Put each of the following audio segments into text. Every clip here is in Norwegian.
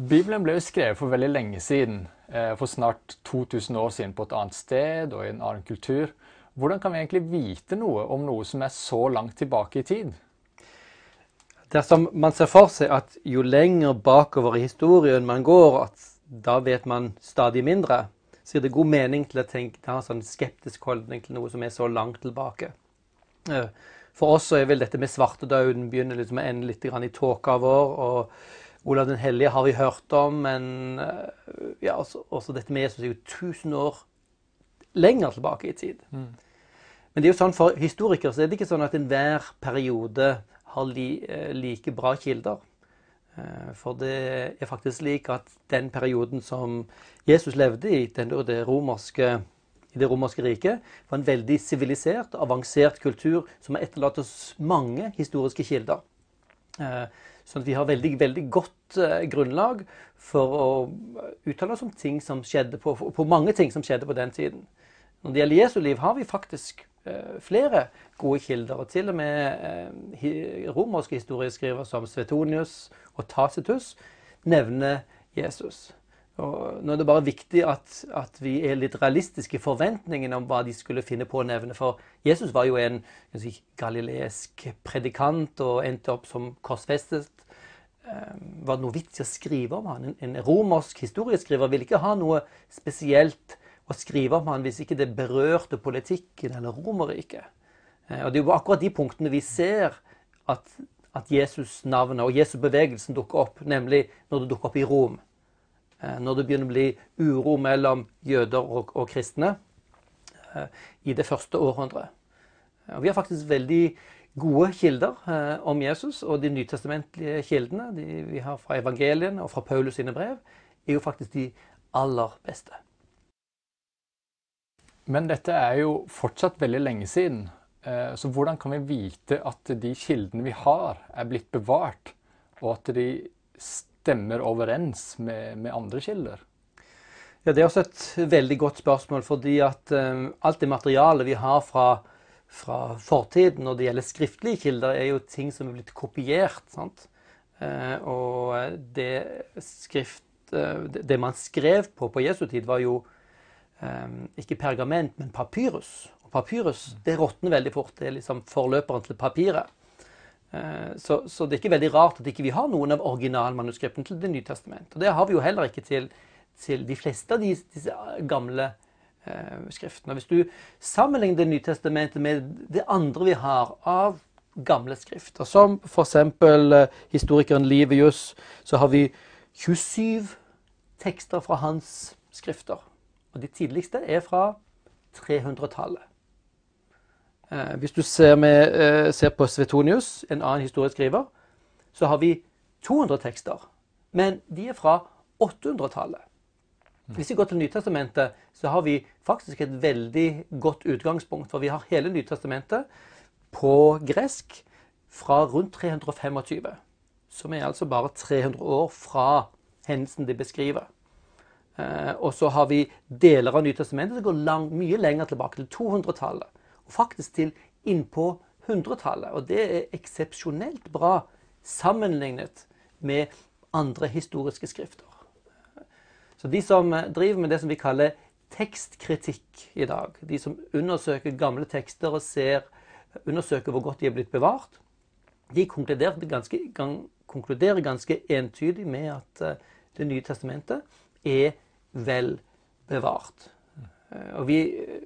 Bibelen ble jo skrevet for veldig lenge siden, eh, for snart 2000 år siden, på et annet sted og i en annen kultur. Hvordan kan vi egentlig vite noe om noe som er så langt tilbake i tid? Dersom man ser for seg at jo lenger bakover i historien man går, at da vet man stadig mindre, så gir det god mening til å tenke, ha en sånn skeptisk holdning til noe som er så langt tilbake. Eh, for oss så er vel dette med svartedauden begynner liksom å ende litt i tåka vår. og Olav den hellige har vi hørt om, men eh, ja, også, også dette med Jesus er jo 1000 år lenger tilbake i tid. Mm. Men det er jo sånn for historikere så er det ikke sånn at enhver periode har li, eh, like bra kilder. For det er faktisk slik at den perioden som Jesus levde i, den, det romerske i det romerske riket var en veldig sivilisert, avansert kultur som har etterlatt oss mange historiske kilder. Eh, sånn at vi har veldig, veldig godt eh, grunnlag for å uttale oss om ting som skjedde på, på mange ting som skjedde på den tiden. Når det gjelder Jesu liv, har vi faktisk eh, flere gode kilder. Og til og med romerske historieskrivere som Svetonius og Tacitus nevner Jesus. Og nå er det bare viktig at, at, vi er litt realistiske i forventningene om hva de skulle finne på å nevne. For Jesus var jo en si, galileisk predikant og endte opp som korsfestet. Um, var det noe vits i å skrive om han? En, romersk historieskriver ville ikke ha noe spesielt å skrive om han hvis ikke det berørte politikken eller Romerriket. Uh, og det er jo akkurat de punktene vi ser at, at Jesus-navnet og Jesus-bevegelsen dukker opp, nemlig når det dukker opp i Rom. Eh, når det begynner å bli uro mellom jøder og, og kristne eh, i det første århundret. Eh, vi har faktisk veldig gode kilder om Jesus, og de nytestamentlige kildene de vi har fra evangeliene og fra Paulus sine brev, er jo faktisk de aller beste. Men dette er jo fortsatt veldig lenge siden. Så hvordan kan vi vite at de kildene vi har, er blitt bevart, og at de stemmer overens med, med andre kilder? Ja, Det er også et veldig godt spørsmål, fordi at um, alt det materialet vi har fra, fra, fortiden når det gjelder skriftlige kilder, er jo ting som er blitt kopiert. sant? Uh, og det, skrift, uh, det man skrev på på Jesu tid, var jo um, ikke pergament, men papyrus. Og papyrus det råtner veldig fort. Det er liksom forløperen til papiret. Eh, så, så, det er ikke veldig rart at ikke vi ikke har noen av originalmanuskriptene til Det nye testamentet. Og det har vi jo heller ikke til, til de fleste av disse, disse gamle eh, skriftene. Hvis du sammenligner Det nye testamentet med det andre vi har av gamle skrifter, som f.eks. Eh, historikeren Livius, så har vi 27 tekster fra hans skrifter. Og de tidligste er fra 300-tallet. Eh, hvis du ser, med, eh, ser, på Svetonius, en annen historieskriver, så har vi 200 tekster. Men de er fra 800-tallet. Hvis vi går til Nytestamentet, så har vi faktisk et veldig godt utgangspunkt. For vi har hele Nytestamentet på gresk fra rundt 325. Som er altså bare 300 år fra hendelsen de beskriver. Eh, og så har vi deler av Nytestamentet som går lang, mye lenger tilbake, til 200-tallet faktisk til innpå 100-tallet. Og det er eksepsjonelt bra sammenlignet med andre historiske skrifter. Så de som driver med det som vi kaller tekstkritikk i dag, de som undersøker gamle tekster og ser, undersøker hvor godt de er blitt bevart, de ganske, konkluderer ganske entydig med at eh, Det nye testamentet er vel bevart. Eh, og vi,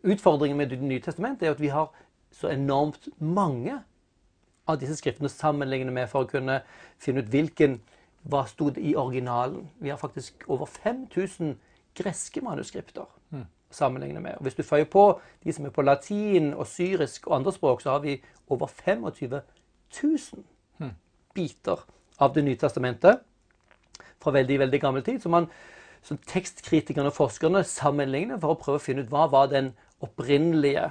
Utfordringen med Det nye testamentet er at vi har så enormt mange av disse skriftene sammenligne med for å kunne finne ut hvilken hva stod i originalen. Vi har faktisk over 5000 greske manuskripter mm. å sammenligne med. Og Hvis du føyer på de som er på latin og syrisk og andre språk, så har vi over 25 000 mm. biter av Det nye testamentet fra veldig veldig gammel tid. Så man som tekstkritikerne og forskerne sammenligner for å prøve å finne ut hva var den opprinnelige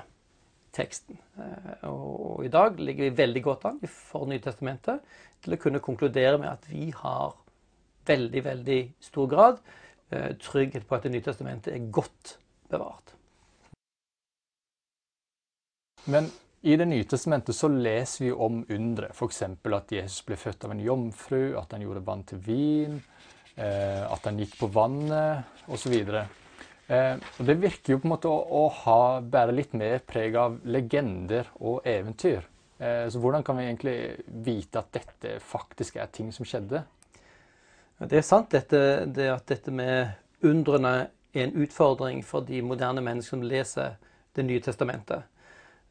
teksten. Eh, og i dag ligger vi veldig godt an for Nytestamentet til å kunne konkludere med at vi har veldig, veldig stor grad eh, trygghet på at Det nye testamentet er godt bevart. Men i Det nye testamentet så leser vi om undre, f.eks. at Jesus ble født av en jomfru, at han gjorde vann til vin, at han gikk på vannet osv. Eh, og det virker jo på en måte å, å ha bære litt mer preg av legender og eventyr. Eh, så hvordan kan vi egentlig vite at dette faktisk er ting som skjedde? Det er sant dette, det at dette med undrene er en utfordring for de moderne mennesker som leser Det nye testamentet.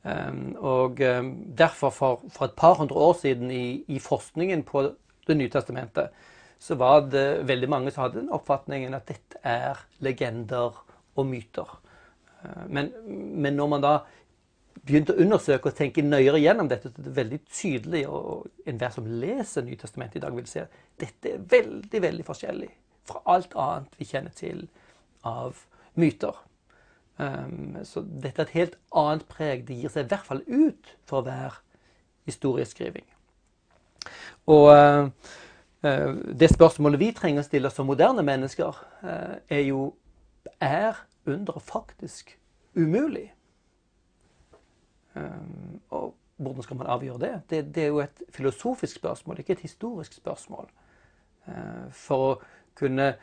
Um, og um, derfor, for, for, et par hundre år siden i, i, forskningen på Det nye testamentet, så var det veldig mange som hadde den oppfatningen at dette er legender og myter. Uh, men, men, når man da begynte å undersøke og tenke nøyere gjennom dette, så er det veldig tydelig, og enhver som leser Nytestamentet i dag, vil se at dette er veldig, veldig forskjellig fra alt annet vi kjenner til av myter. Um, så dette er et helt annet preg. Det gir seg i hvert fall ut for være historieskriving. Og uh, det spørsmålet vi trenger å stille som moderne mennesker, uh, er jo Er underet faktisk umulig? Um, og hvordan skal man avgjøre det? det? det? er jo et filosofisk spørsmål, ikke et historisk spørsmål. for å kunne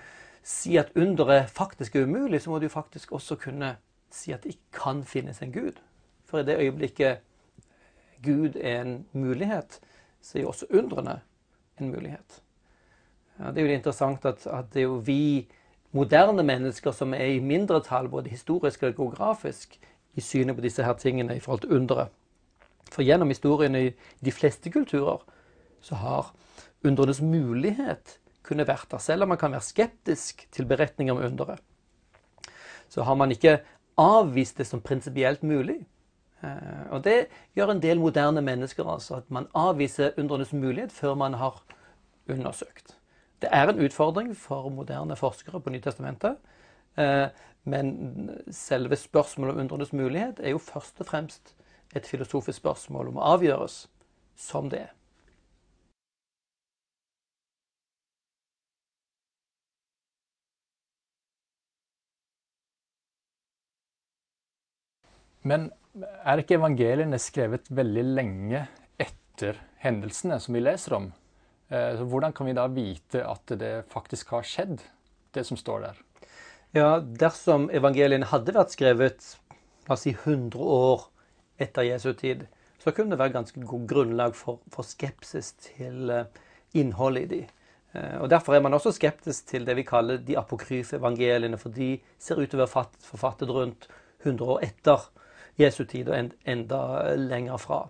si at underet faktisk er umulig, så må du faktisk også kunne si at det ikke kan finnes en Gud. For i det øyeblikket Gud er en mulighet, så er jo også undrene en mulighet. Ja, det er jo interessant at, at, det er jo vi moderne mennesker som er i mindretall, både historisk og geografisk, i synet på disse her tingene i forhold til underet. For gjennom historien i de fleste kulturer så har undrenes mulighet kunne vært der. Selv om man kan være skeptisk til beretninger om underet, så har man ikke avvist det som prinsipielt mulig. Eh, og det gjør en del moderne mennesker, altså. At man avviser undrenes mulighet før man har undersøkt. Det er en utfordring for moderne forskere på Nytestamentet. Eh, men selve spørsmålet om undrenes mulighet er jo først og fremst et filosofisk spørsmål om å avgjøres som det er. Men er ikke evangeliene skrevet veldig lenge etter hendelsene som vi leser om? Eh, så hvordan kan vi da vite at det faktisk har skjedd, det som står der? Ja, Dersom evangeliene hadde vært skrevet la oss si 100 år etter Jesu tid, så kunne det være ganske god grunnlag for, for skepsis til uh, innholdet i de. Uh, og Derfor er man også skeptisk til det vi kaller de apokryfe evangeliene, for de ser ut til å være forfattet rundt 100 år etter Jesu tid og enda lenger fra.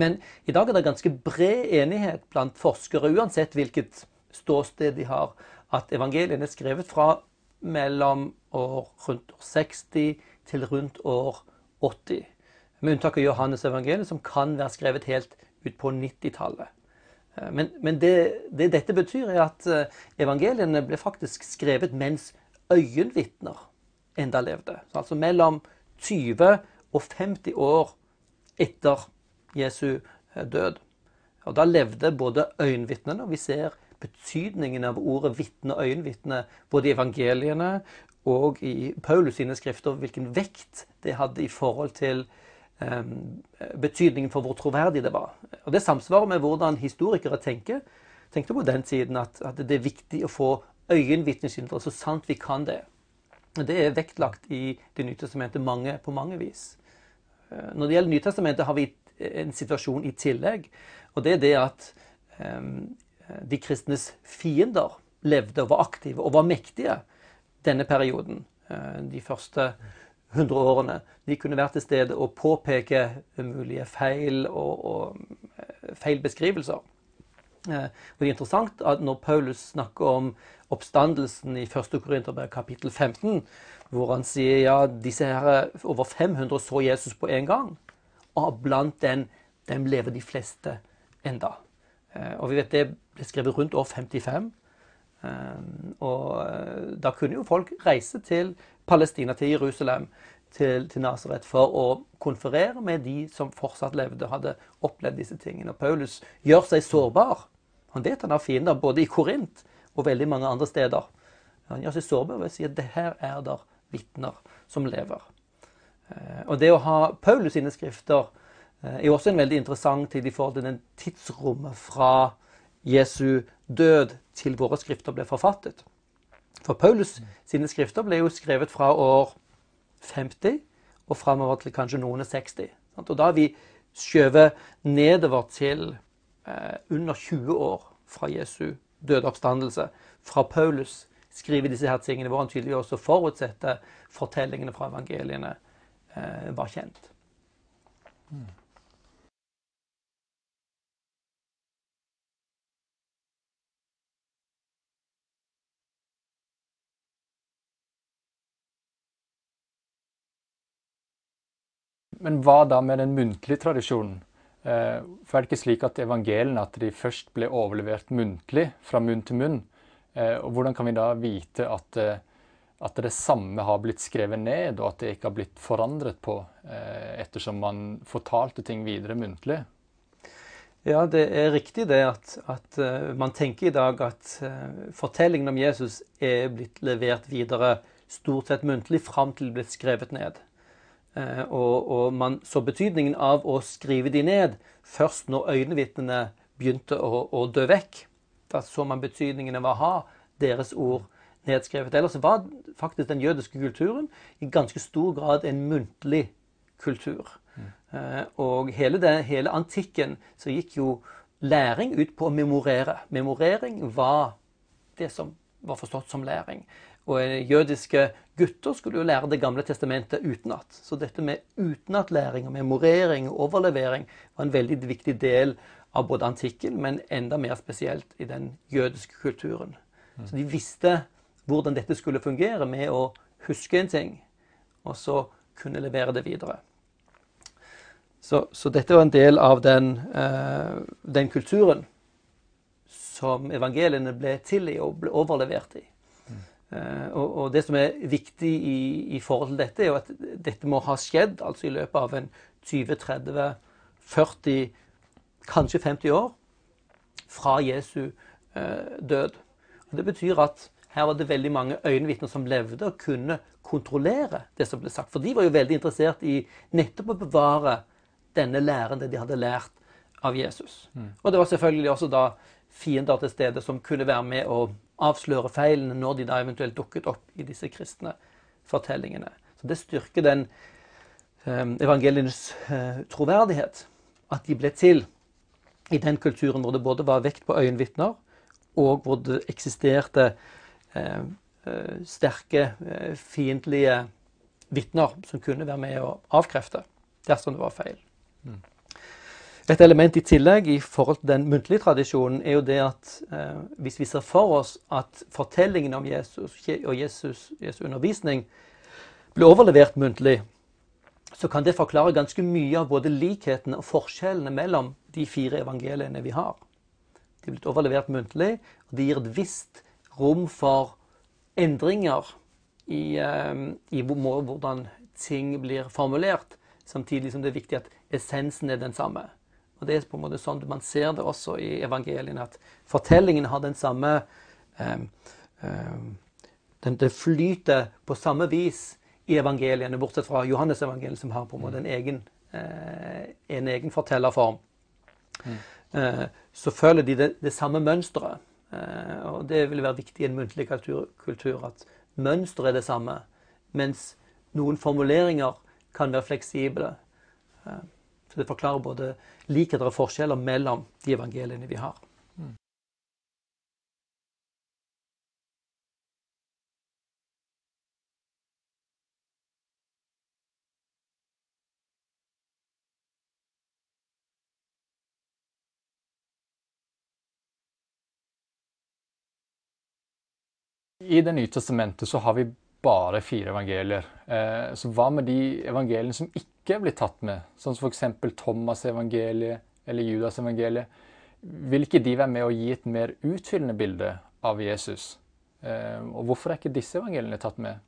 Men i dag er det ganske bred enighet blant forskere, uansett hvilket ståsted de har, at evangeliene er skrevet fra mellom år rundt år 60 til rundt år 80. Med unntak av Johannes evangeliet, som kan være skrevet helt ut på 90-tallet. Eh, men, men det, det, dette betyr, er at eh, evangeliene ble faktisk skrevet mens øyenvitner enda levde. Altså mellom 20 og 50 år etter Jesu død. Og Da levde både øyenvitnene, og vi ser betydningen av ordet vitne og øyenvitne både i evangeliene og i Paulus sine skrifter, hvilken vekt det hadde i forhold til um, betydningen for hvor troverdig det var. Og Det samsvarer med hvordan historikere tenker. tenkte på den tiden at, at det er viktig å få øyenvitneskildre så sant vi kan det. Det er vektlagt i Det nye testamentet mange, på mange vis. Eh, når det gjelder Nytestamentet, har vi en situasjon i tillegg. Og det er det at um, de kristnes fiender levde og var aktive og var mektige denne perioden. Uh, de første 100 årene. De kunne være til stede og påpeke mulige feil og, og feilbeskrivelser. Uh, og det er interessant at når Paulus snakker om oppstandelsen i 1. Korinterberg kapittel 15, hvor han sier ja, disse her over 500 så Jesus på en gang. Og blant den, dem lever de fleste enda. Eh, og vi vet det ble skrevet rundt år 55. Eh, og eh, da kunne jo folk reise til Palestina, til Jerusalem, til, til Nasaret for å konferere med de som fortsatt levde og hadde opplevd disse tingene. Og Paulus gjør seg sårbar. Han vet han har fiender både i Korint og veldig mange andre steder. Han gjør seg sårbar ved å si at det her er der vitner som lever. Eh, og det å ha Paulus sine skrifter eh, er også en veldig interessant tid i forhold til den tidsrommet fra Jesu død til våre skrifter ble forfattet. For Paulus sine skrifter ble jo skrevet fra år 50 og framover til kanskje noen og 60. Og da har vi skjøvet nedover til eh, under 20 år fra Jesu døde oppstandelse. Fra Paulus skriver disse her tingene, hvor han tydeligvis også forutsetter fortellingene fra evangeliene var kjent. Mm. Men hva da med den muntlige tradisjonen? Eh, for er det ikke slik at evangeliene at de først ble overlevert muntlig fra munn til munn? Eh, og hvordan kan vi da vite at, eh, at det samme har blitt skrevet ned, og at det ikke har blitt forandret på ettersom man fortalte ting videre muntlig? Ja, det er riktig det at, at man tenker i dag at fortellingen om Jesus er blitt levert videre stort sett muntlig fram til det ble skrevet ned. Eh, og, og, man så betydningen av å skrive de ned først når øyenvitnene begynte å, å, dø vekk. Da så man betydningen av å ha deres ord nedskrevet. Ellers var faktisk den jødiske kulturen i ganske stor grad en muntlig kultur. Mm. Og hele, det, hele antikken så gikk jo læring ut på å memorere. Memorering var det som var forstått som læring. Og jødiske gutter skulle jo lære Det gamle testamentet utenat. Så dette med utenatlæring og memorering og overlevering var en veldig viktig del av både antikken, men enda mer spesielt i den jødiske kulturen. Mm. Så de visste hvordan dette skulle fungere med å huske en ting, og så kunne levere det videre. Så, så dette var en del av den, uh, den kulturen som evangeliene ble til i og ble overlevert i. Eh, og, og, det som er viktig i, i, forhold til dette, er jo at dette må ha skjedd altså i løpet av en 20-30-40, kanskje 50 år fra Jesu eh, død. Og det betyr at her var det veldig mange øyenvitner som levde og kunne kontrollere det som ble sagt. For de var jo veldig interessert i nettopp å bevare denne læren, det de hadde lært av Jesus. Mm. Og det var selvfølgelig også da fiender til stede som kunne være med å avsløre feilene når de da eventuelt dukket opp i disse kristne fortellingene. Så Det styrker den evangeliens evangelienes eh, troverdighet, at de ble til i den kulturen hvor det både var vekt på øyenvitner, og hvor det eksisterte eh, eh sterke eh, fiendtlige vitner som kunne være med å avkrefte dersom det var feil. Mm. Et element i tillegg i forhold til den muntlige tradisjonen er jo det at eh, hvis vi ser for oss at fortellingen om Jesus og Jesus, Jesu undervisning ble overlevert muntlig, så kan det forklare ganske mye av både likhetene og forskjellene mellom de fire evangeliene vi har. De er blitt overlevert muntlig, og de gir et visst rom for endringer i, eh, i hvordan ting blir formulert, samtidig som det er viktig at essensen er den samme. Og Det er på en måte sånn man ser det også i evangeliene, at fortellingen har den samme um, um, den, Det flyter på samme vis i evangeliene, bortsett fra Johannes-evangeliet, som har på en måte en egen, uh, en egen fortellerform. Mm. Uh, så føler de det, det samme mønsteret. Uh, og det vil være viktig i en muntlig kultur, at mønsteret er det samme, mens noen formuleringer kan være fleksible. Så det forklarer både likheter og forskjeller mellom de evangeliene vi har. I Det nye testamentet så har vi bare fire evangelier. Eh, så hva med de evangeliene som ikke blir tatt med, sånn som f.eks. Thomas-evangeliet eller Judas-evangeliet? Vil ikke de være med å gi et mer utfyllende bilde av Jesus? Eh, og hvorfor er ikke disse evangeliene tatt med?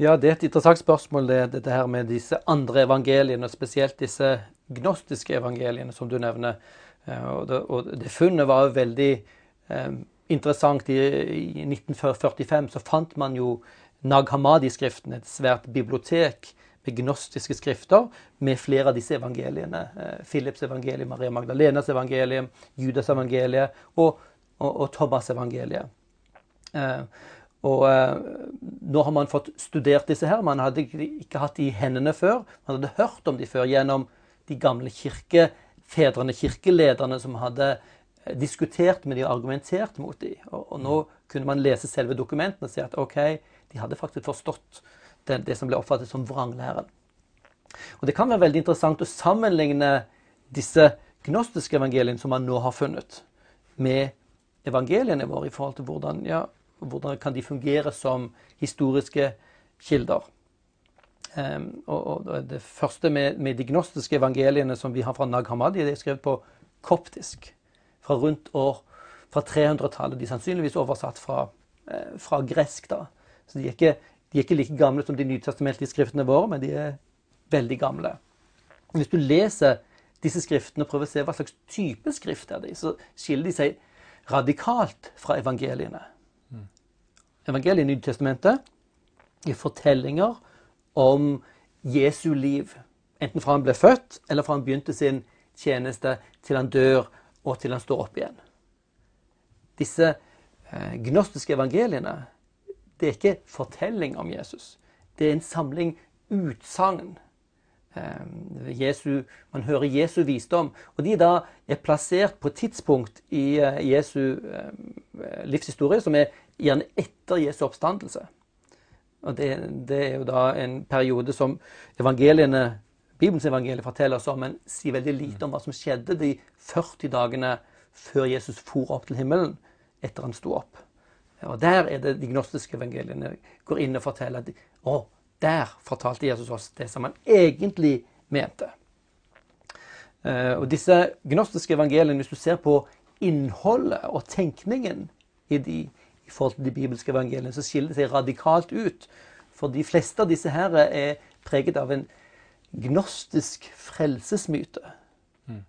Ja, Det er et interessant spørsmål, det, dette her med disse andre evangeliene, spesielt disse gnostiske evangeliene som du nevner. Eh, og det, og det funnet var jo veldig interessant. I, I 1945 så fant man jo Nag Hammadi-skriften, et svært bibliotek med gnostiske skrifter med flere av disse evangeliene. Eh, Philips evangelium, Maria Magdalenas evangelium, Judas evangeliet og og, og Thomas-evangeliet. Eh, og eh, nå har man fått studert disse her. Man hadde ikke hatt de i hendene før. Man hadde hørt om de før gjennom de gamle kirkefedrene, kirkelederne, som hadde diskutert med de og argumentert mot de. Og, og, nå kunne man lese selve dokumentene og si at OK, de hadde faktisk forstått det, det som ble oppfattet som vranglæren. Og Det kan være veldig interessant å sammenligne disse gnostiske evangeliene som man nå har funnet, med evangeliene våre i forhold til hvordan, ja, hvordan kan de fungere som historiske kilder. Um, og, og, Det første med, med, de gnostiske evangeliene som vi har fra Nag Hammadi, det er skrevet på koptisk fra rundt år fra 300-tallet. De er sannsynligvis oversatt fra, eh, fra gresk. da. Så de er, ikke, de er, ikke, like gamle som de nytestamentlige skriftene våre, men de er veldig gamle. Hvis du leser disse skriftene og prøver å se hva slags type skrift er de, så skiller de seg radikalt fra evangeliene. Mm. Evangeliet i Nytestamentet er fortellinger om Jesu liv. Enten fra han ble født, eller fra han begynte sin tjeneste, til han dør, og til han står opp igjen. Disse eh, gnostiske evangeliene det er ikke fortelling om Jesus. Det er en samling utsagn Eh, man hører Jesu visdom. Og de da er plassert på et tidspunkt i eh, Jesu livshistorie som er gjerne etter Jesu oppstandelse. Og det, det, er jo da en periode som evangeliene, Bibelens evangelier forteller oss om, men sier veldig lite om hva som skjedde de 40 dagene før Jesus for opp til himmelen etter han sto opp. Og Der er det de gnostiske evangeliene går inn og forteller at å, der fortalte Jesus oss det som han egentlig mente. Eh, og disse gnostiske evangeliene, hvis du ser på innholdet og tenkningen i de i forhold til de bibelske evangeliene, så skiller det seg radikalt ut. For de fleste av disse her er preget av en gnostisk frelsesmyte. Mm.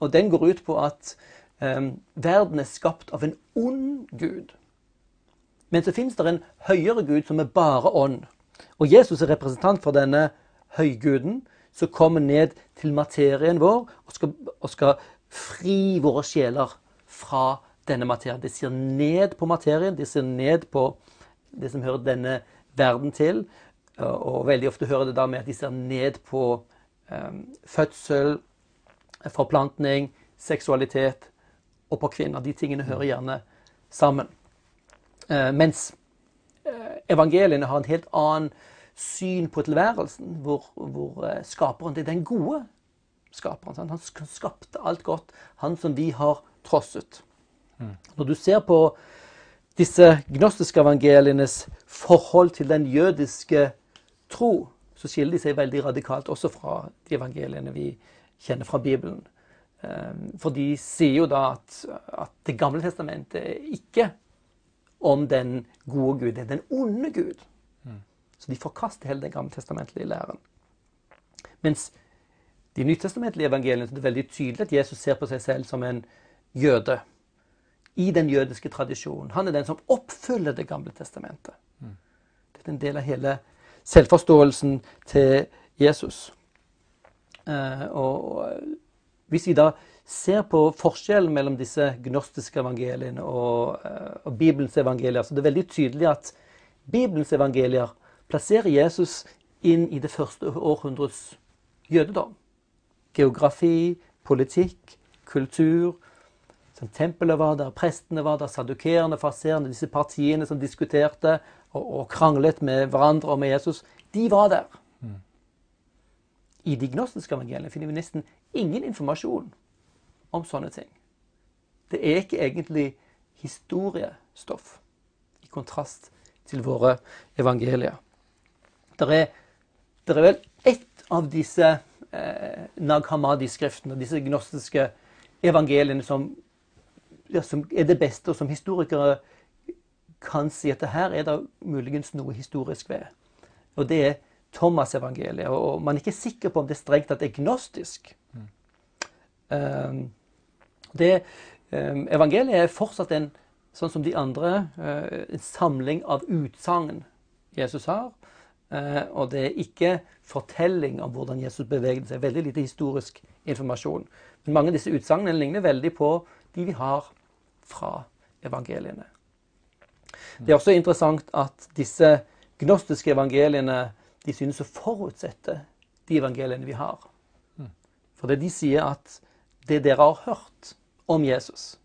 Og den går ut på at um, verden er skapt av en ond gud. Men så fins det en høyere gud som er bare ånd. Og Jesus er representant for denne høyguden som kommer ned til materien vår og skal, og skal fri våre sjeler fra denne materien. De ser ned på materien, de ser ned på det som hører denne verden til. Og veldig ofte hører det da med at de ser ned på um, fødsel, forplantning, seksualitet og på kvinner. De tingene hører gjerne sammen. Uh, mens evangeliene har en helt annen syn på tilværelsen, hvor, hvor eh, skaperen det er den gode skaperen. Sant? Han skapte alt godt, han som vi har trosset. Mm. Når du ser på disse gnostiske evangelienes forhold til den jødiske tro, så skiller de seg veldig radikalt også fra de evangeliene vi kjenner fra Bibelen. Eh, for de sier jo da at, at Det gamle testamentet er ikke om den gode Gud. Det er den onde Gud. Mm. Så de forkaster hele den gammeltestamentlige læren. Mens de nytestamentlige evangeliene er det veldig tydelig at Jesus ser på seg selv som en jøde. I den jødiske tradisjonen. Han er den som oppfyller Det gamle testamentet. Mm. Det er en del av hele selvforståelsen til Jesus. Uh, og hvis vi da ser på forskjellen mellom disse gnostiske evangeliene og, eh, og, Bibelens evangelier, så det er veldig tydelig at Bibelens evangelier plasserer Jesus inn i det første århundrets jødedom. Geografi, politikk, kultur. Som tempelet var der, prestene var der, sadukerene, farserene, disse partiene som diskuterte og, og, kranglet med hverandre og med Jesus, de var der. Mm. I de gnostiske evangeliene finner vi nesten ingen informasjon om sånne ting. Det er ikke egentlig historiestoff, i kontrast til våre evangelier. Det er, der er vel ett av disse eh, Nag Hammadi-skriftene, disse gnostiske evangeliene, som, ja, som, er det beste, og som historikere kan si at det her er det muligens noe historisk ved. Og det er Thomas-evangeliet. Og man er ikke sikker på om det strengt tatt er gnostisk. Mm. Um, det, um, evangeliet er fortsatt en, sånn som de andre, uh, en samling av utsagn Jesus har. Uh, og det er ikke fortelling om hvordan Jesus beveget seg. Veldig lite historisk informasjon. Men mange av disse utsagnene ligner veldig på de vi har fra evangeliene. Det er også interessant at disse gnostiske evangeliene de synes å forutsette de evangeliene vi har. For det de sier at det dere har hørt om Jesus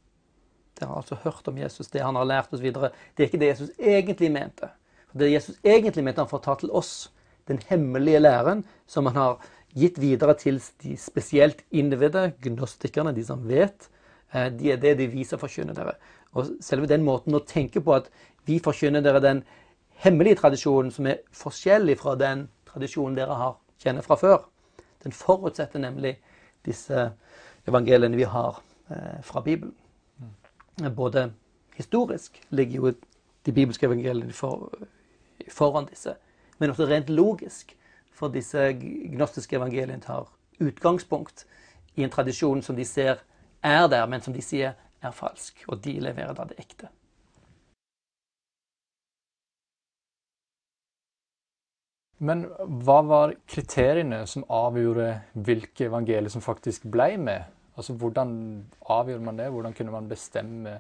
Dere har altså hørt om Jesus, det han har lært oss videre. Det er ikke det Jesus egentlig mente. For det Jesus egentlig mente, han fortalte til oss den hemmelige læren som han har gitt videre til de spesielt innvidde, gnostikerne, de som vet. Eh, de er det de viser forkynner dere. Og selve den måten å tenke på at vi forkynner dere den hemmelige tradisjonen som er forskjellig fra den tradisjonen dere har kjenner fra før, den forutsetter nemlig disse evangeliene vi har eh, fra Bibelen. Mm. Både historisk ligger jo de bibelske evangeliene for, foran disse, men også rent logisk. For disse gnostiske evangeliene tar utgangspunkt i en tradisjon som de ser er der, men som de sier er falsk. Og de leverer da det ekte. Men hva var kriteriene som avgjorde hvilke evangelier som faktisk ble med? Altså Hvordan avgjorde man det? Hvordan kunne man bestemme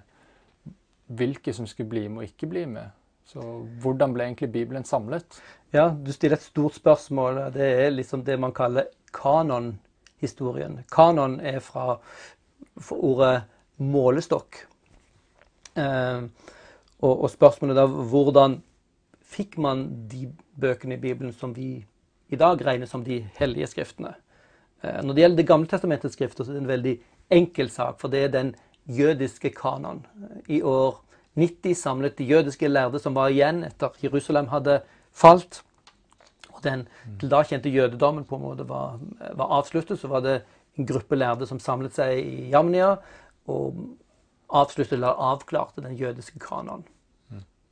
hvilke som skulle bli med og ikke bli med? Så Hvordan ble egentlig Bibelen samlet? Ja, Du stiller et stort spørsmål. Det er liksom det man kaller kanonhistorien. Kanon er fra ordet målestokk. Eh, og, og spørsmålet da hvordan fikk man de bøkene i Bibelen som vi i dag regner som de hellige skriftene. Eh, når det gjelder Det gamle testamentets skrifter, så er det en veldig enkel sak, for det er den jødiske kanon. I år 90 samlet de jødiske lærde som var igjen etter Jerusalem hadde falt. Og den til da kjente jødedommen på en måte var, var avsluttet. Så var det en gruppe lærde som samlet seg i Jamnia og avsluttet eller avklarte den jødiske kanon.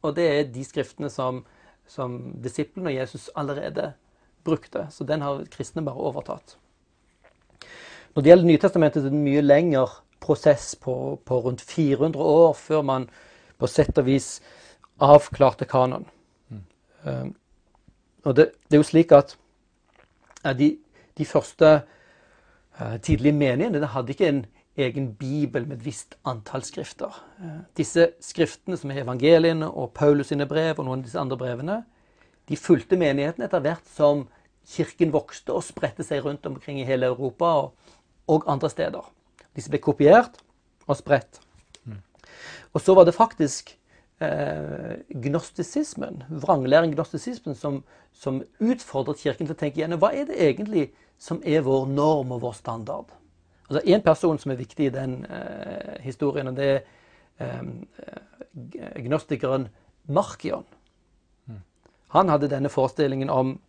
Og det er de skriftene som, som disiplene og Jesus allerede brukte. Så den har kristne bare overtatt. Når det gjelder Nytestamentet, er det en mye lengre prosess på, på, rundt 400 år før man på sett og vis avklarte kanon. Mm. Um, og det, det, er jo slik at de, de, første tidlige menighetene hadde ikke en egen bibel med et visst antall skrifter. Uh, disse skriftene, som er evangeliene og Paulus sine brev og noen av disse andre brevene, de fulgte menigheten etter hvert som kirken vokste og spredte seg rundt omkring i hele Europa og, og andre steder. Disse ble kopiert og spredt. Mm. Og så var det faktisk eh, gnostisismen, vranglæring gnostisismen, som, som, utfordret kirken til å tenke igjen hva er det egentlig som er vår norm og vår standard. Altså En person som er viktig i den eh, historien, og det er eh, gnostikeren Markion. Mm. Han hadde denne forestillingen om,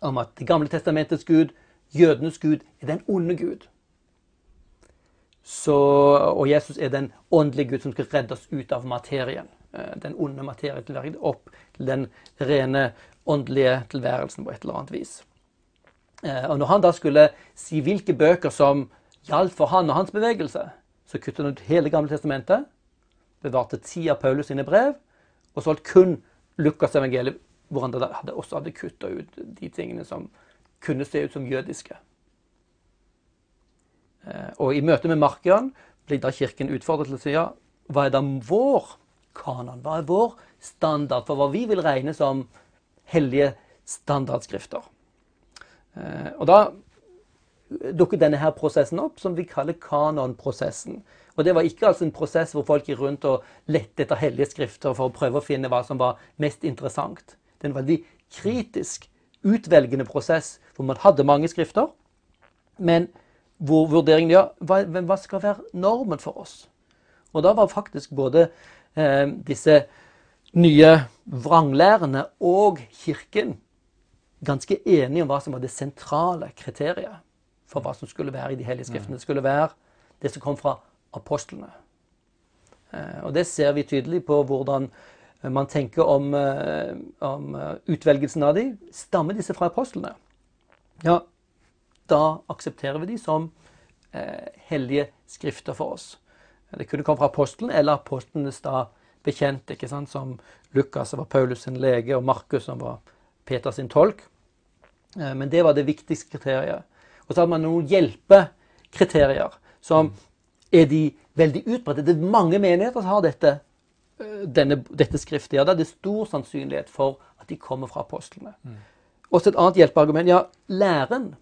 om at Det gamle testamentets gud, jødenes gud, er den onde gud. Så, og Jesus er den åndelige Gud som skal redde oss ut av materien. Eh, den onde materien til opp til den rene åndelige tilværelsen på et eller annet vis. Eh, og når han da skulle si hvilke bøker som gjaldt for han og hans bevegelse, så kuttet han ut hele Gamle testamentet, bevarte ti av Paulus sine brev, og holdt kun Lukas evangeliet, hvor han hadde, også hadde kutta ut de tingene som kunne se ut som jødiske. Eh, og i møte med Markian blir da Kirken utfordret til å si ja, hva er da vår kanon? Hva er vår standard for hva vi vil regne som hellige standardskrifter? Eh, og da dukket denne her prosessen opp, som vi kaller kanonprosessen. Og det var ikke altså en prosess hvor folk gikk rundt og lette etter hellige skrifter for å prøve å finne hva som var mest interessant. Det er en veldig kritisk, utvelgende prosess hvor man hadde mange skrifter. Men hvor vurderingen ja, hva, hva, skal være normen for oss? Og da var faktisk både eh, disse nye vranglærerne og Kirken ganske enige om hva som var det sentrale kriteriet for hva som skulle være i de hellige skriftene. Det skulle være det som kom fra apostlene. Eh, og det ser vi tydelig på hvordan man tenker om, eh, om eh, utvelgelsen av de. Stammer disse fra apostlene? Ja, da aksepterer vi de som eh, hellige skrifter for oss. Det kunne komme fra apostelen eller apostlenes da bekjente, ikke sant? som Lukas, som var Paulus sin lege, og Markus, som var Peter sin tolk. Eh, men det var det viktigste kriteriet. Og så hadde man noen hjelpekriterier, som er de veldig utbredte. Det er mange menigheter som har dette, eh, denne, dette skriftet. Ja, da er det stor sannsynlighet for at de kommer fra apostlene. Mm. Også et annet hjelpeargument. Ja, læren.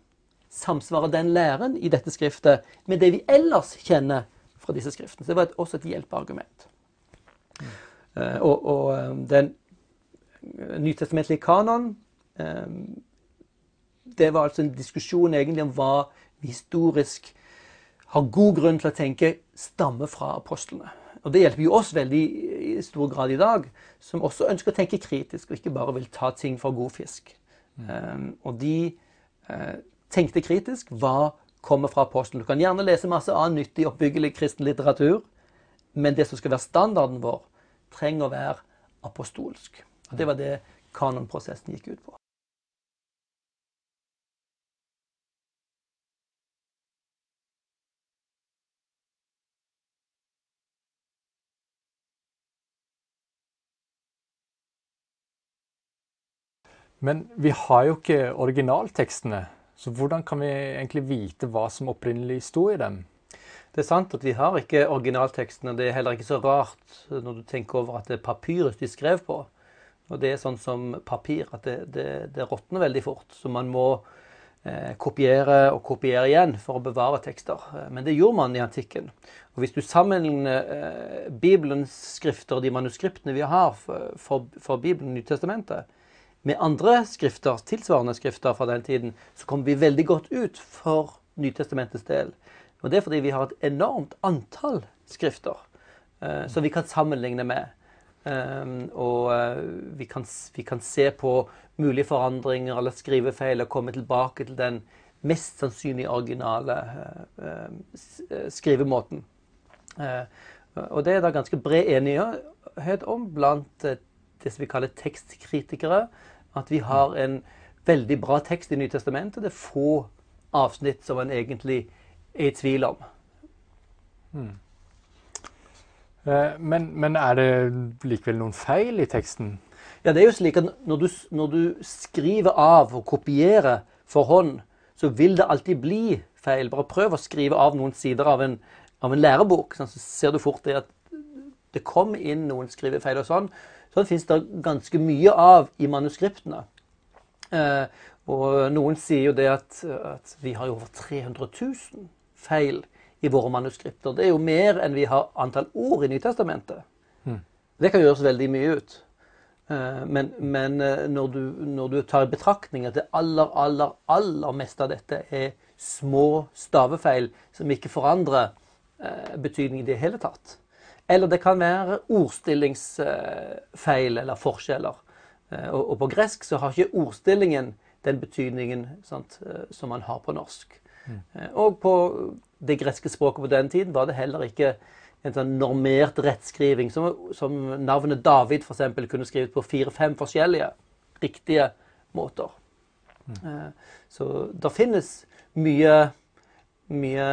Samsvarer den læren i dette skriftet med det vi ellers kjenner fra disse skriftene? Så det var et, også et hjelpeargument. Mm. Uh, og, og den nytestamentlige kanon um, Det var altså en diskusjon egentlig om hva vi historisk har god grunn til å tenke stammer fra apostlene. Og Det hjelper jo oss veldig i stor grad i dag, som også ønsker å tenke kritisk, og ikke bare vil ta ting for god fisk. Um, og de uh, tenkte kritisk. Hva kommer fra apostelen? Du kan gjerne lese masse annen nyttig, oppbyggelig kristen litteratur, men det som skal være standarden vår, trenger å være apostolsk. Og Det var det kanonprosessen gikk ut på. Men vi har jo ikke originaltekstene, så hvordan kan vi egentlig vite hva som opprinnelig sto i dem? Det er sant at vi har ikke originaltekstene. Det er heller ikke så rart når du tenker over at det er papyrus de skrev på. Og det er sånn som papir, at det, det, det råtner veldig fort. Så man må eh, kopiere og kopiere igjen for å bevare tekster. Eh, men det gjorde man i antikken. Og hvis du sammenligner eh, Bibelens skrifter, de manuskriptene vi har for, for, for Bibelen, Nytestamentet, med andre skrifter, tilsvarende skrifter fra den tiden, så kommer vi veldig godt ut for Nytestamentets del. Og det er fordi vi har et enormt antall skrifter eh, som vi kan sammenligne med. Um, og uh, vi, kan, vi, kan, se på mulige forandringer eller skrivefeil og komme tilbake til den mest sannsynlig originale uh, uh, skrivemåten. og det er da ganske bred enighet om blant det som vi kaller tekstkritikere. At vi har en veldig bra tekst i Nytestamentet. Det er få avsnitt som man egentlig er i tvil om. Mm. Eh, men, men, er det likevel noen feil i teksten? Ja, det er jo slik at når du, når du skriver av og kopierer for hånd, så vil det alltid bli feil. Bare prøv å skrive av noen sider av en, av en lærebok, sånn, så ser du fort det at det kom inn noen skrivefeil og sånn. Sånn fins det ganske mye av i manuskriptene. Eh, og noen sier jo det at, at vi har jo over 300 000 feil i våre manuskripter. Det er jo mer enn vi har antall ord i Nytestamentet. Mm. Det kan gjøres veldig mye ut. Eh, men, men eh, når, du, når, du, tar i betraktning at det aller, aller, aller meste av dette er små stavefeil som ikke forandrer eh, betydning i det hele tatt. Eller det kan være ordstillingsfeil eller forskjeller. Og, og på gresk så har ikke ordstillingen den betydningen sant, som man har på norsk. Mm. Og på det greske språket på den tiden var det heller ikke en sånn normert rettskriving, som, som navnet David eksempel, kunne skrevet på fire-fem forskjellige riktige måter. Mm. Eh, så det finnes mye, mye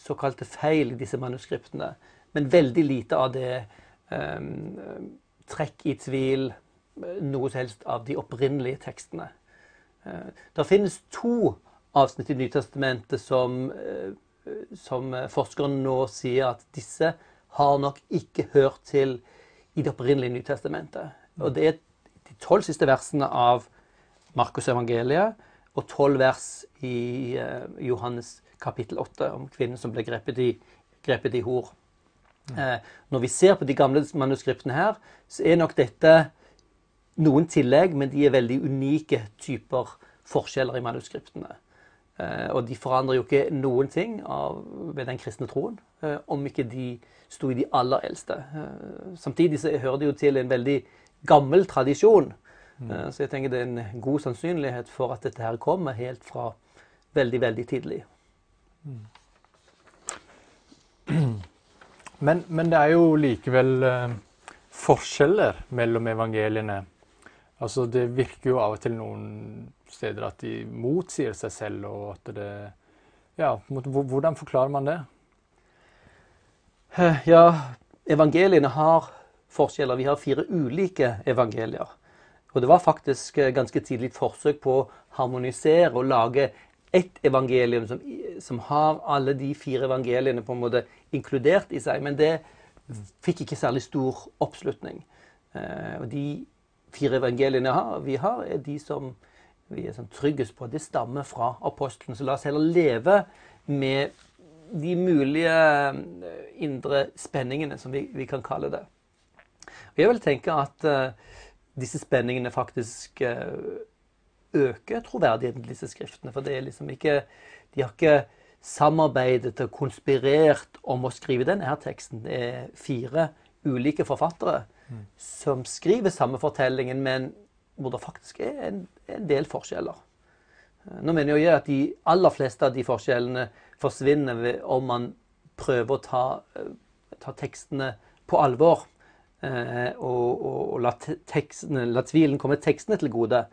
såkalte feil i disse manuskriptene, men veldig lite av det um, trekk i tvil noe som helst av de opprinnelige tekstene. Uh, det finnes to avsnitt i Nytestamentet som, eh, som forskeren nå sier at disse har nok ikke hørt til i det opprinnelige Nytestamentet. Og det er de tolv siste versene av Markus evangeliet og tolv vers i eh, Johannes kapittel 8 om kvinnen som ble grepet i, grepet i hor. Eh, når vi ser på de gamle manuskriptene her, så er nok dette noen tillegg, men de er veldig unike typer forskjeller i manuskriptene. Eh, og de forandrer jo ikke noen ting av, ved den kristne troen, eh, om ikke de sto i de aller eldste. Eh, samtidig så hører de jo til en veldig gammel tradisjon. Mm. Så jeg tenker det er en god sannsynlighet for at dette her kommer helt fra veldig, veldig tidlig. Mm. Men, men, det er jo likevel forskjeller mellom evangeliene. Altså, det virker jo av og til noen steder at de motsier seg selv, og at det Ja, hvordan forklarer man det? Eh, ja, evangeliene har forskjeller. Vi har fire ulike evangelier. Og det var faktisk eh, ganske tidlig et forsøk på å harmonisere og lage ett evangelium som, som, har alle de fire evangeliene på en måte inkludert i seg. Men det fikk ikke særlig stor oppslutning. Eh, og de fire evangeliene vi har, er de som vi er sånn tryggest på. Det stammer fra apostelen. Så la oss heller leve med de mulige eh, indre spenningene, som vi, vi kan kalle det. Og jeg vil tenke at uh, disse spenningene faktisk uh, øker troverdigheten til disse skriftene. For det er liksom ikke De har ikke samarbeidet og konspirert om å skrive denne her teksten. Det er fire ulike forfattere mm. som skriver samme fortellingen, men hvor det faktisk er en, en del forskjeller. Nå mener jeg at de aller fleste av de forskjellene forsvinner om man prøver å ta, eh, ta tekstene på alvor. Eh, og, og, og la, tekstene, la, tvilen komme tekstene til gode,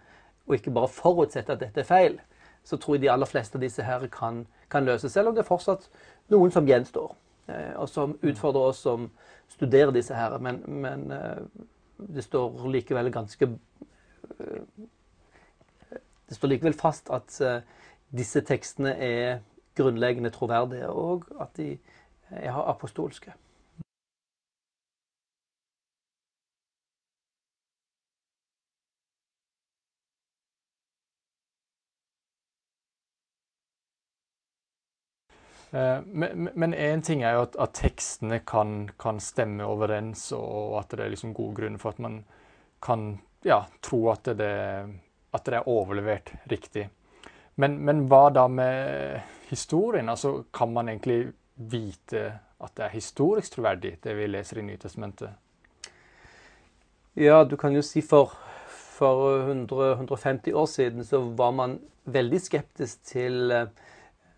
og ikke bare forutsette at dette er feil. Så tror jeg de aller fleste av disse her kan, kan løses, selv om det er fortsatt noen som gjenstår. Eh, og som utfordrer oss som studerer disse her. Men, men det står likevel ganske det står likevel fast at uh, disse tekstene er grunnleggende troverdige, og at de er apostolske. Eh, men én ting er jo at, at tekstene kan, kan, stemme overens, og at det er liksom god grunn for at man kan ja, tro at det, at det er overlevert riktig. Men, men, hva da med historien? Altså, kan man egentlig vite at det er historisk troverdig, det vi leser i Nytestamentet? Ja, du kan jo si for, for 100, 150 år siden så var man veldig skeptisk til eh,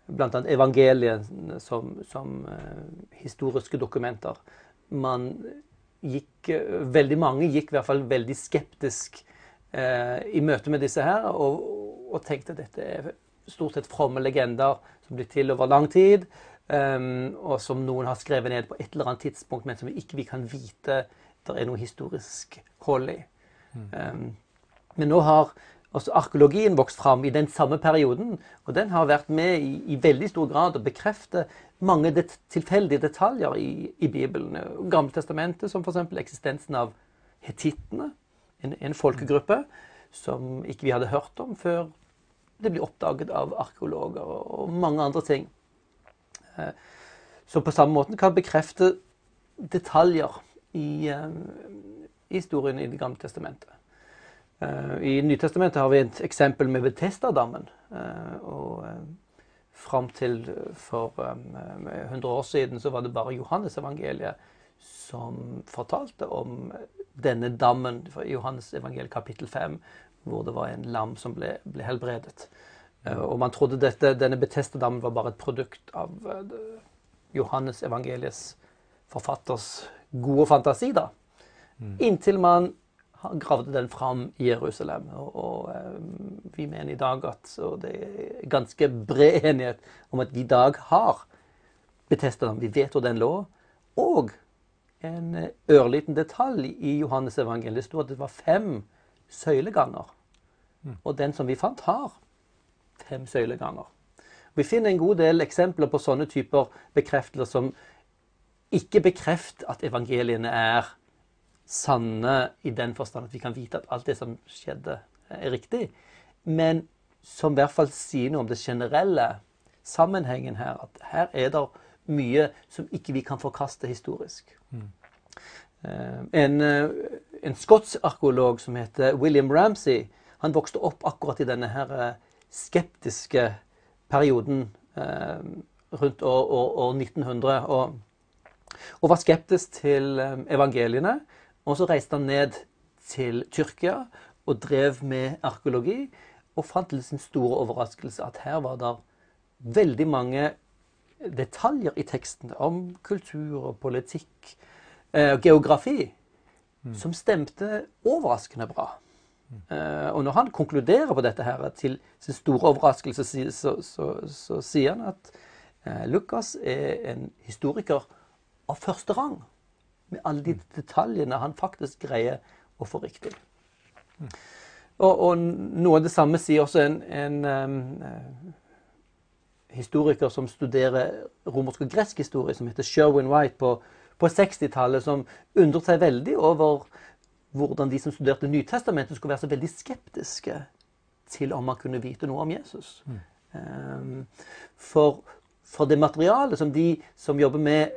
bl.a. evangeliet som, som uh, historiske dokumenter. Man gikk, veldig mange gikk i hvert fall veldig skeptisk eh, i møte med disse her, og, og tenkte at dette er stort sett fromme legender som blir til over lang tid, um, og som noen har skrevet ned på et eller annet tidspunkt, men som vi ikke vi kan vite det er noe historisk hold i. Mm. Um, men nå har også arkeologien vokste fram i den samme perioden, og den har vært med i, i veldig stor grad å bekrefte mange det, tilfeldige detaljer i, i Bibelen. Gammeltestamentet, som f.eks. eksistensen av hetittene, en, en folkegruppe som ikke vi hadde hørt om før det blir oppdaget av arkeologer og mange andre ting. Eh, som på samme måte kan bekrefte detaljer i, eh, i historien i Det gamle testamentet. Eh, I Nytestamentet har vi et eksempel med Betestadammen. Og fram til for 100 år siden så var det bare Johannes evangeliet som fortalte om denne dammen fra Johannes evangeliet kapittel 5, hvor det var en lam som ble, ble helbredet. Og man trodde dette, denne Betestadammen var bare et produkt av Johannes evangeliets forfatters gode fantasi. da. Mm. Inntil man gravde den fram i Jerusalem. Og, og uh, vi mener i dag at og det er ganske bred enighet om at vi i dag har Betestadammen. Vi vet hvor den lå. Og en ørliten detalj i Johannes evangeliet. Det sto at det var fem søyleganger. Mm. Og den som vi fant, har fem søyleganger. Vi finner en god del eksempler på sånne typer bekreftelser som ikke bekrefter at evangeliene er sanne i den forstand at vi kan vite at alt det som skjedde, er riktig, men som i hvert fall sier noe om det generelle sammenhengen her. At her er det mye som ikke vi kan forkaste historisk. Mm. Eh, en, eh, en skotsk arkeolog som heter William Ramsay, han vokste opp akkurat i denne her eh, skeptiske perioden rundt år, år, år 1900. Og, og, var skeptisk til evangeliene. Og så reiste han ned til Tyrkia og drev med arkeologi. Og fant til sin store overraskelse at her var det veldig mange detaljer i teksten om kultur og politikk og geografi mm. som stemte overraskende bra. Eh, og når han konkluderer på dette her, til sin store overraskelse, så, så, så, så sier han at eh, Lukas er en historiker av første rang. Med alle de mm. detaljene han faktisk greier å få riktig. Mm. Og, og, noe av det samme sier også en, en um, historiker som studerer romersk og gresk historie, som heter Sherwin White på, på 60-tallet, som undret seg veldig over hvordan de som studerte Nytestamentet, skulle være så veldig skeptiske til om man kunne vite noe om Jesus. Mm. Um, for, for, det materialet som de som jobber med,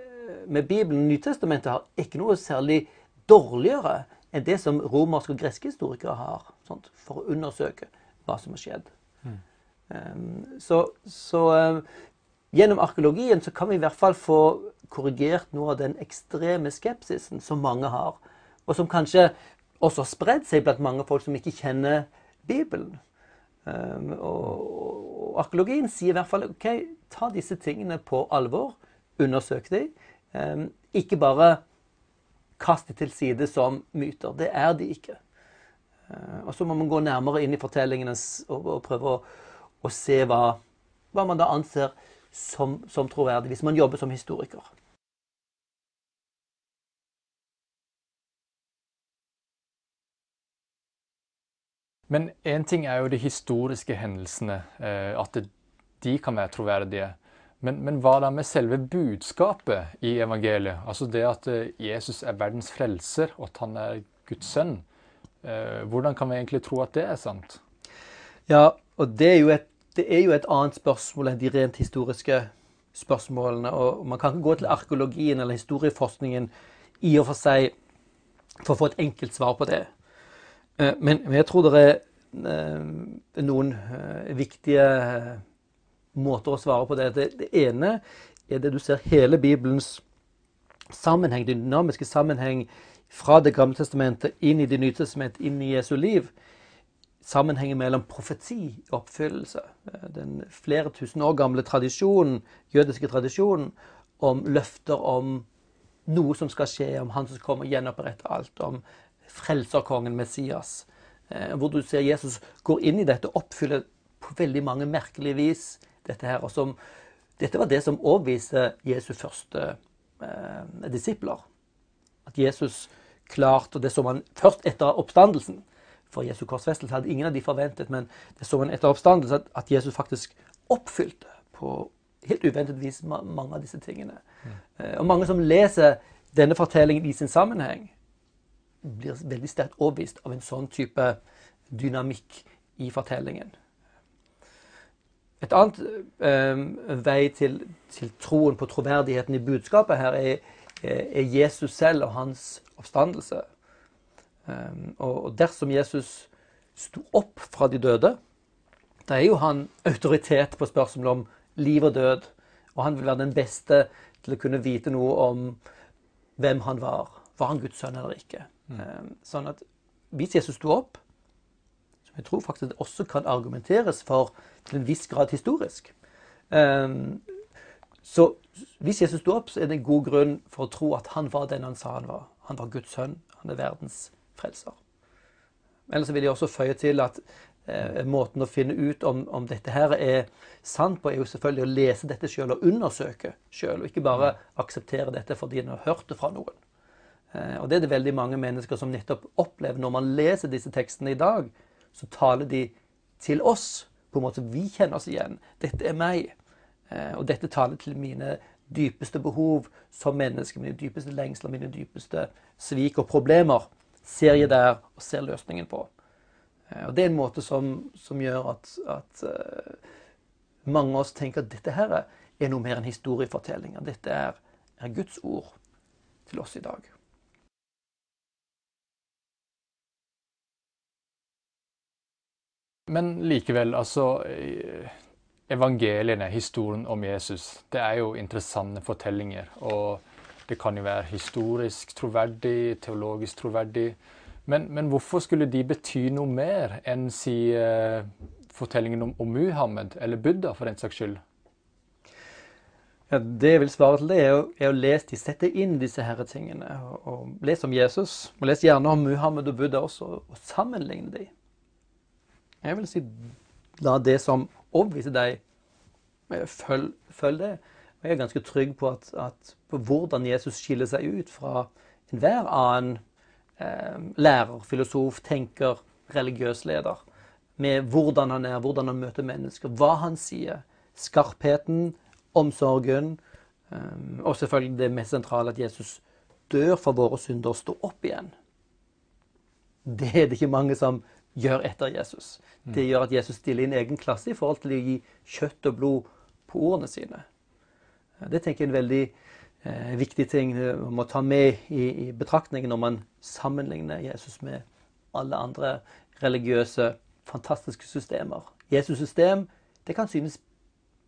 med Bibelen, Nytestamentet, har, ikke noe særlig dårligere enn det som romerske og greske historikere har, sånt, for å undersøke hva som har skjedd. Mm. Um, så, så um, gjennom arkeologien så kan vi i hvert fall få korrigert noe av den ekstreme skepsisen som mange har og som kanskje også har spredd seg blant mange folk som ikke kjenner Bibelen. Um, og, og, arkeologien sier i hvert fall OK, ta disse tingene på alvor. Undersøk dem. Um, ikke bare kastet til side som myter. Det er de ikke. Uh, og så må man gå nærmere inn i fortellingene og prøve å, å se hva, hva, man da anser som, som troverdig, hvis man jobber som historiker. Men én ting er jo de historiske hendelsene, eh, at de kan være troverdige. Men, men, hva da med selve budskapet i evangeliet? Altså det at eh, Jesus er verdens frelser, og at han er Guds sønn. Eh, hvordan kan vi egentlig tro at det er sant? Ja, og det er jo et, er jo et annet spørsmål enn de rent historiske spørsmålene. Og man kan ikke gå til arkeologien eller historieforskningen i og for seg for å få et enkelt svar på det. Eh, men, jeg tror det er noen viktige måter å svare på det. det. det. ene er det du ser hele Bibelens sammenheng, dynamiske sammenheng fra Det gamle testamentet inn i Det nye testamentet, inn i Jesu liv. Sammenhengen mellom profeti og oppfyllelse. Den flere tusen år gamle tradisjonen, jødiske tradisjonen om løfter om noe som skal skje, om han som kommer og gjenoppretter alt, om frelserkongen Messias. Eh, hvor du ser Jesus går inn i dette og oppfyller på veldig mange merkelige vis dette her. Og som, dette var det som overbeviste Jesu første eh, disipler. At Jesus klarte, og det så man først etter oppstandelsen For Jesu korsfestelse hadde ingen av de forventet, men det så man etter oppstandelsen at, at Jesus faktisk oppfylte på helt uventet vis mange av disse tingene. Mm. Eh, og mange som leser denne fortellingen i sin sammenheng, blir veldig sterkt overbevist av en sånn type dynamikk i fortellingen. Et annet eh, vei til, til, troen på troverdigheten i budskapet her er, er Jesus selv og hans oppstandelse. Um, og dersom Jesus sto opp fra de døde, da er jo han autoritet på spørsmålet om liv og død. Og han vil være den beste til å kunne vite noe om hvem han var. Var han Guds sønn eller ikke? Mm. Sånn at hvis Jesus sto opp, jeg tror faktisk også kan argumenteres for til en viss grad historisk ehm, Så hvis Jesus sto opp, så er det en god grunn for å tro at han var den han sa han var. Han var Guds sønn. Han er verdens frelser. Ellers vil jeg også føye til at eh, måten å finne ut om, om, dette her er sant på, er jo selvfølgelig å lese dette sjøl og undersøke sjøl, og ikke bare akseptere dette fordi en har hørt det fra noen. Eh, og det er det veldig mange mennesker som nettopp opplever. Når man leser disse tekstene i dag, så taler de til oss på en måte vi kjenner oss igjen. Dette er meg. Eh, og dette taler til mine dypeste behov som menneske, mine dypeste lengsler, mine dypeste svik og problemer. Ser jeg der og ser løsningen på. Eh, og det er en måte som, som gjør at, at mange av oss tenker at dette her er noe mer enn historiefortellinger. Dette er, er Guds ord til oss i dag. Men likevel, altså eh, Evangeliene, historien om Jesus, det er jo interessante fortellinger. Og det kan jo være historisk troverdig, teologisk troverdig. Men, men hvorfor skulle de bety noe mer enn si uh, fortellingen om, om, Muhammed eller Buddha, for den saks skyld? Ja, Det jeg vil svare til det, er å, er å lese de, sette inn disse her tingene. Og, og Les om Jesus. Og les gjerne om Muhammed og Buddha også, og sammenligne dem. Jeg vil si la det som overbeviser deg, eh, følg, følg, det. Jeg er ganske trygg på, at, at, på hvordan Jesus skiller seg ut fra enhver annen eh, lærer, filosof, tenker, religiøs leder. Med hvordan han er, hvordan han møter mennesker, hva han sier. skarpheten, omsorgen, eh, og selvfølgelig det mest sentrale at Jesus dør for våre synder og står opp igjen. Det er det ikke mange som gjør etter Jesus. Det gjør at Jesus stiller inn egen klasse i forhold til å gi kjøtt og blod på ordene sine. Det tenker jeg er en veldig eh, viktig ting man må ta med i, i betraktningen når man sammenligner Jesus med alle andre religiøse, fantastiske systemer. Jesus' system det kan synes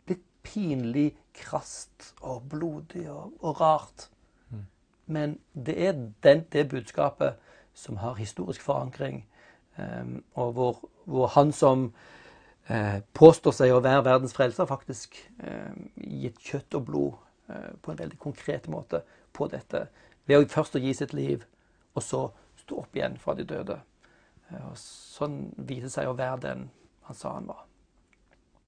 litt pinlig krast og blodig og, og rart. Mm. Men det er den, det budskapet som har historisk forankring, og hvor, hvor, han som uh, påstår seg å være verdens frelser, faktisk uh, gitt kjøtt og blod uh, på en veldig konkret måte på dette. Ved å først å gi sitt liv, og så stå opp igjen fra de døde. Og sånn viser seg å være den han sa han var.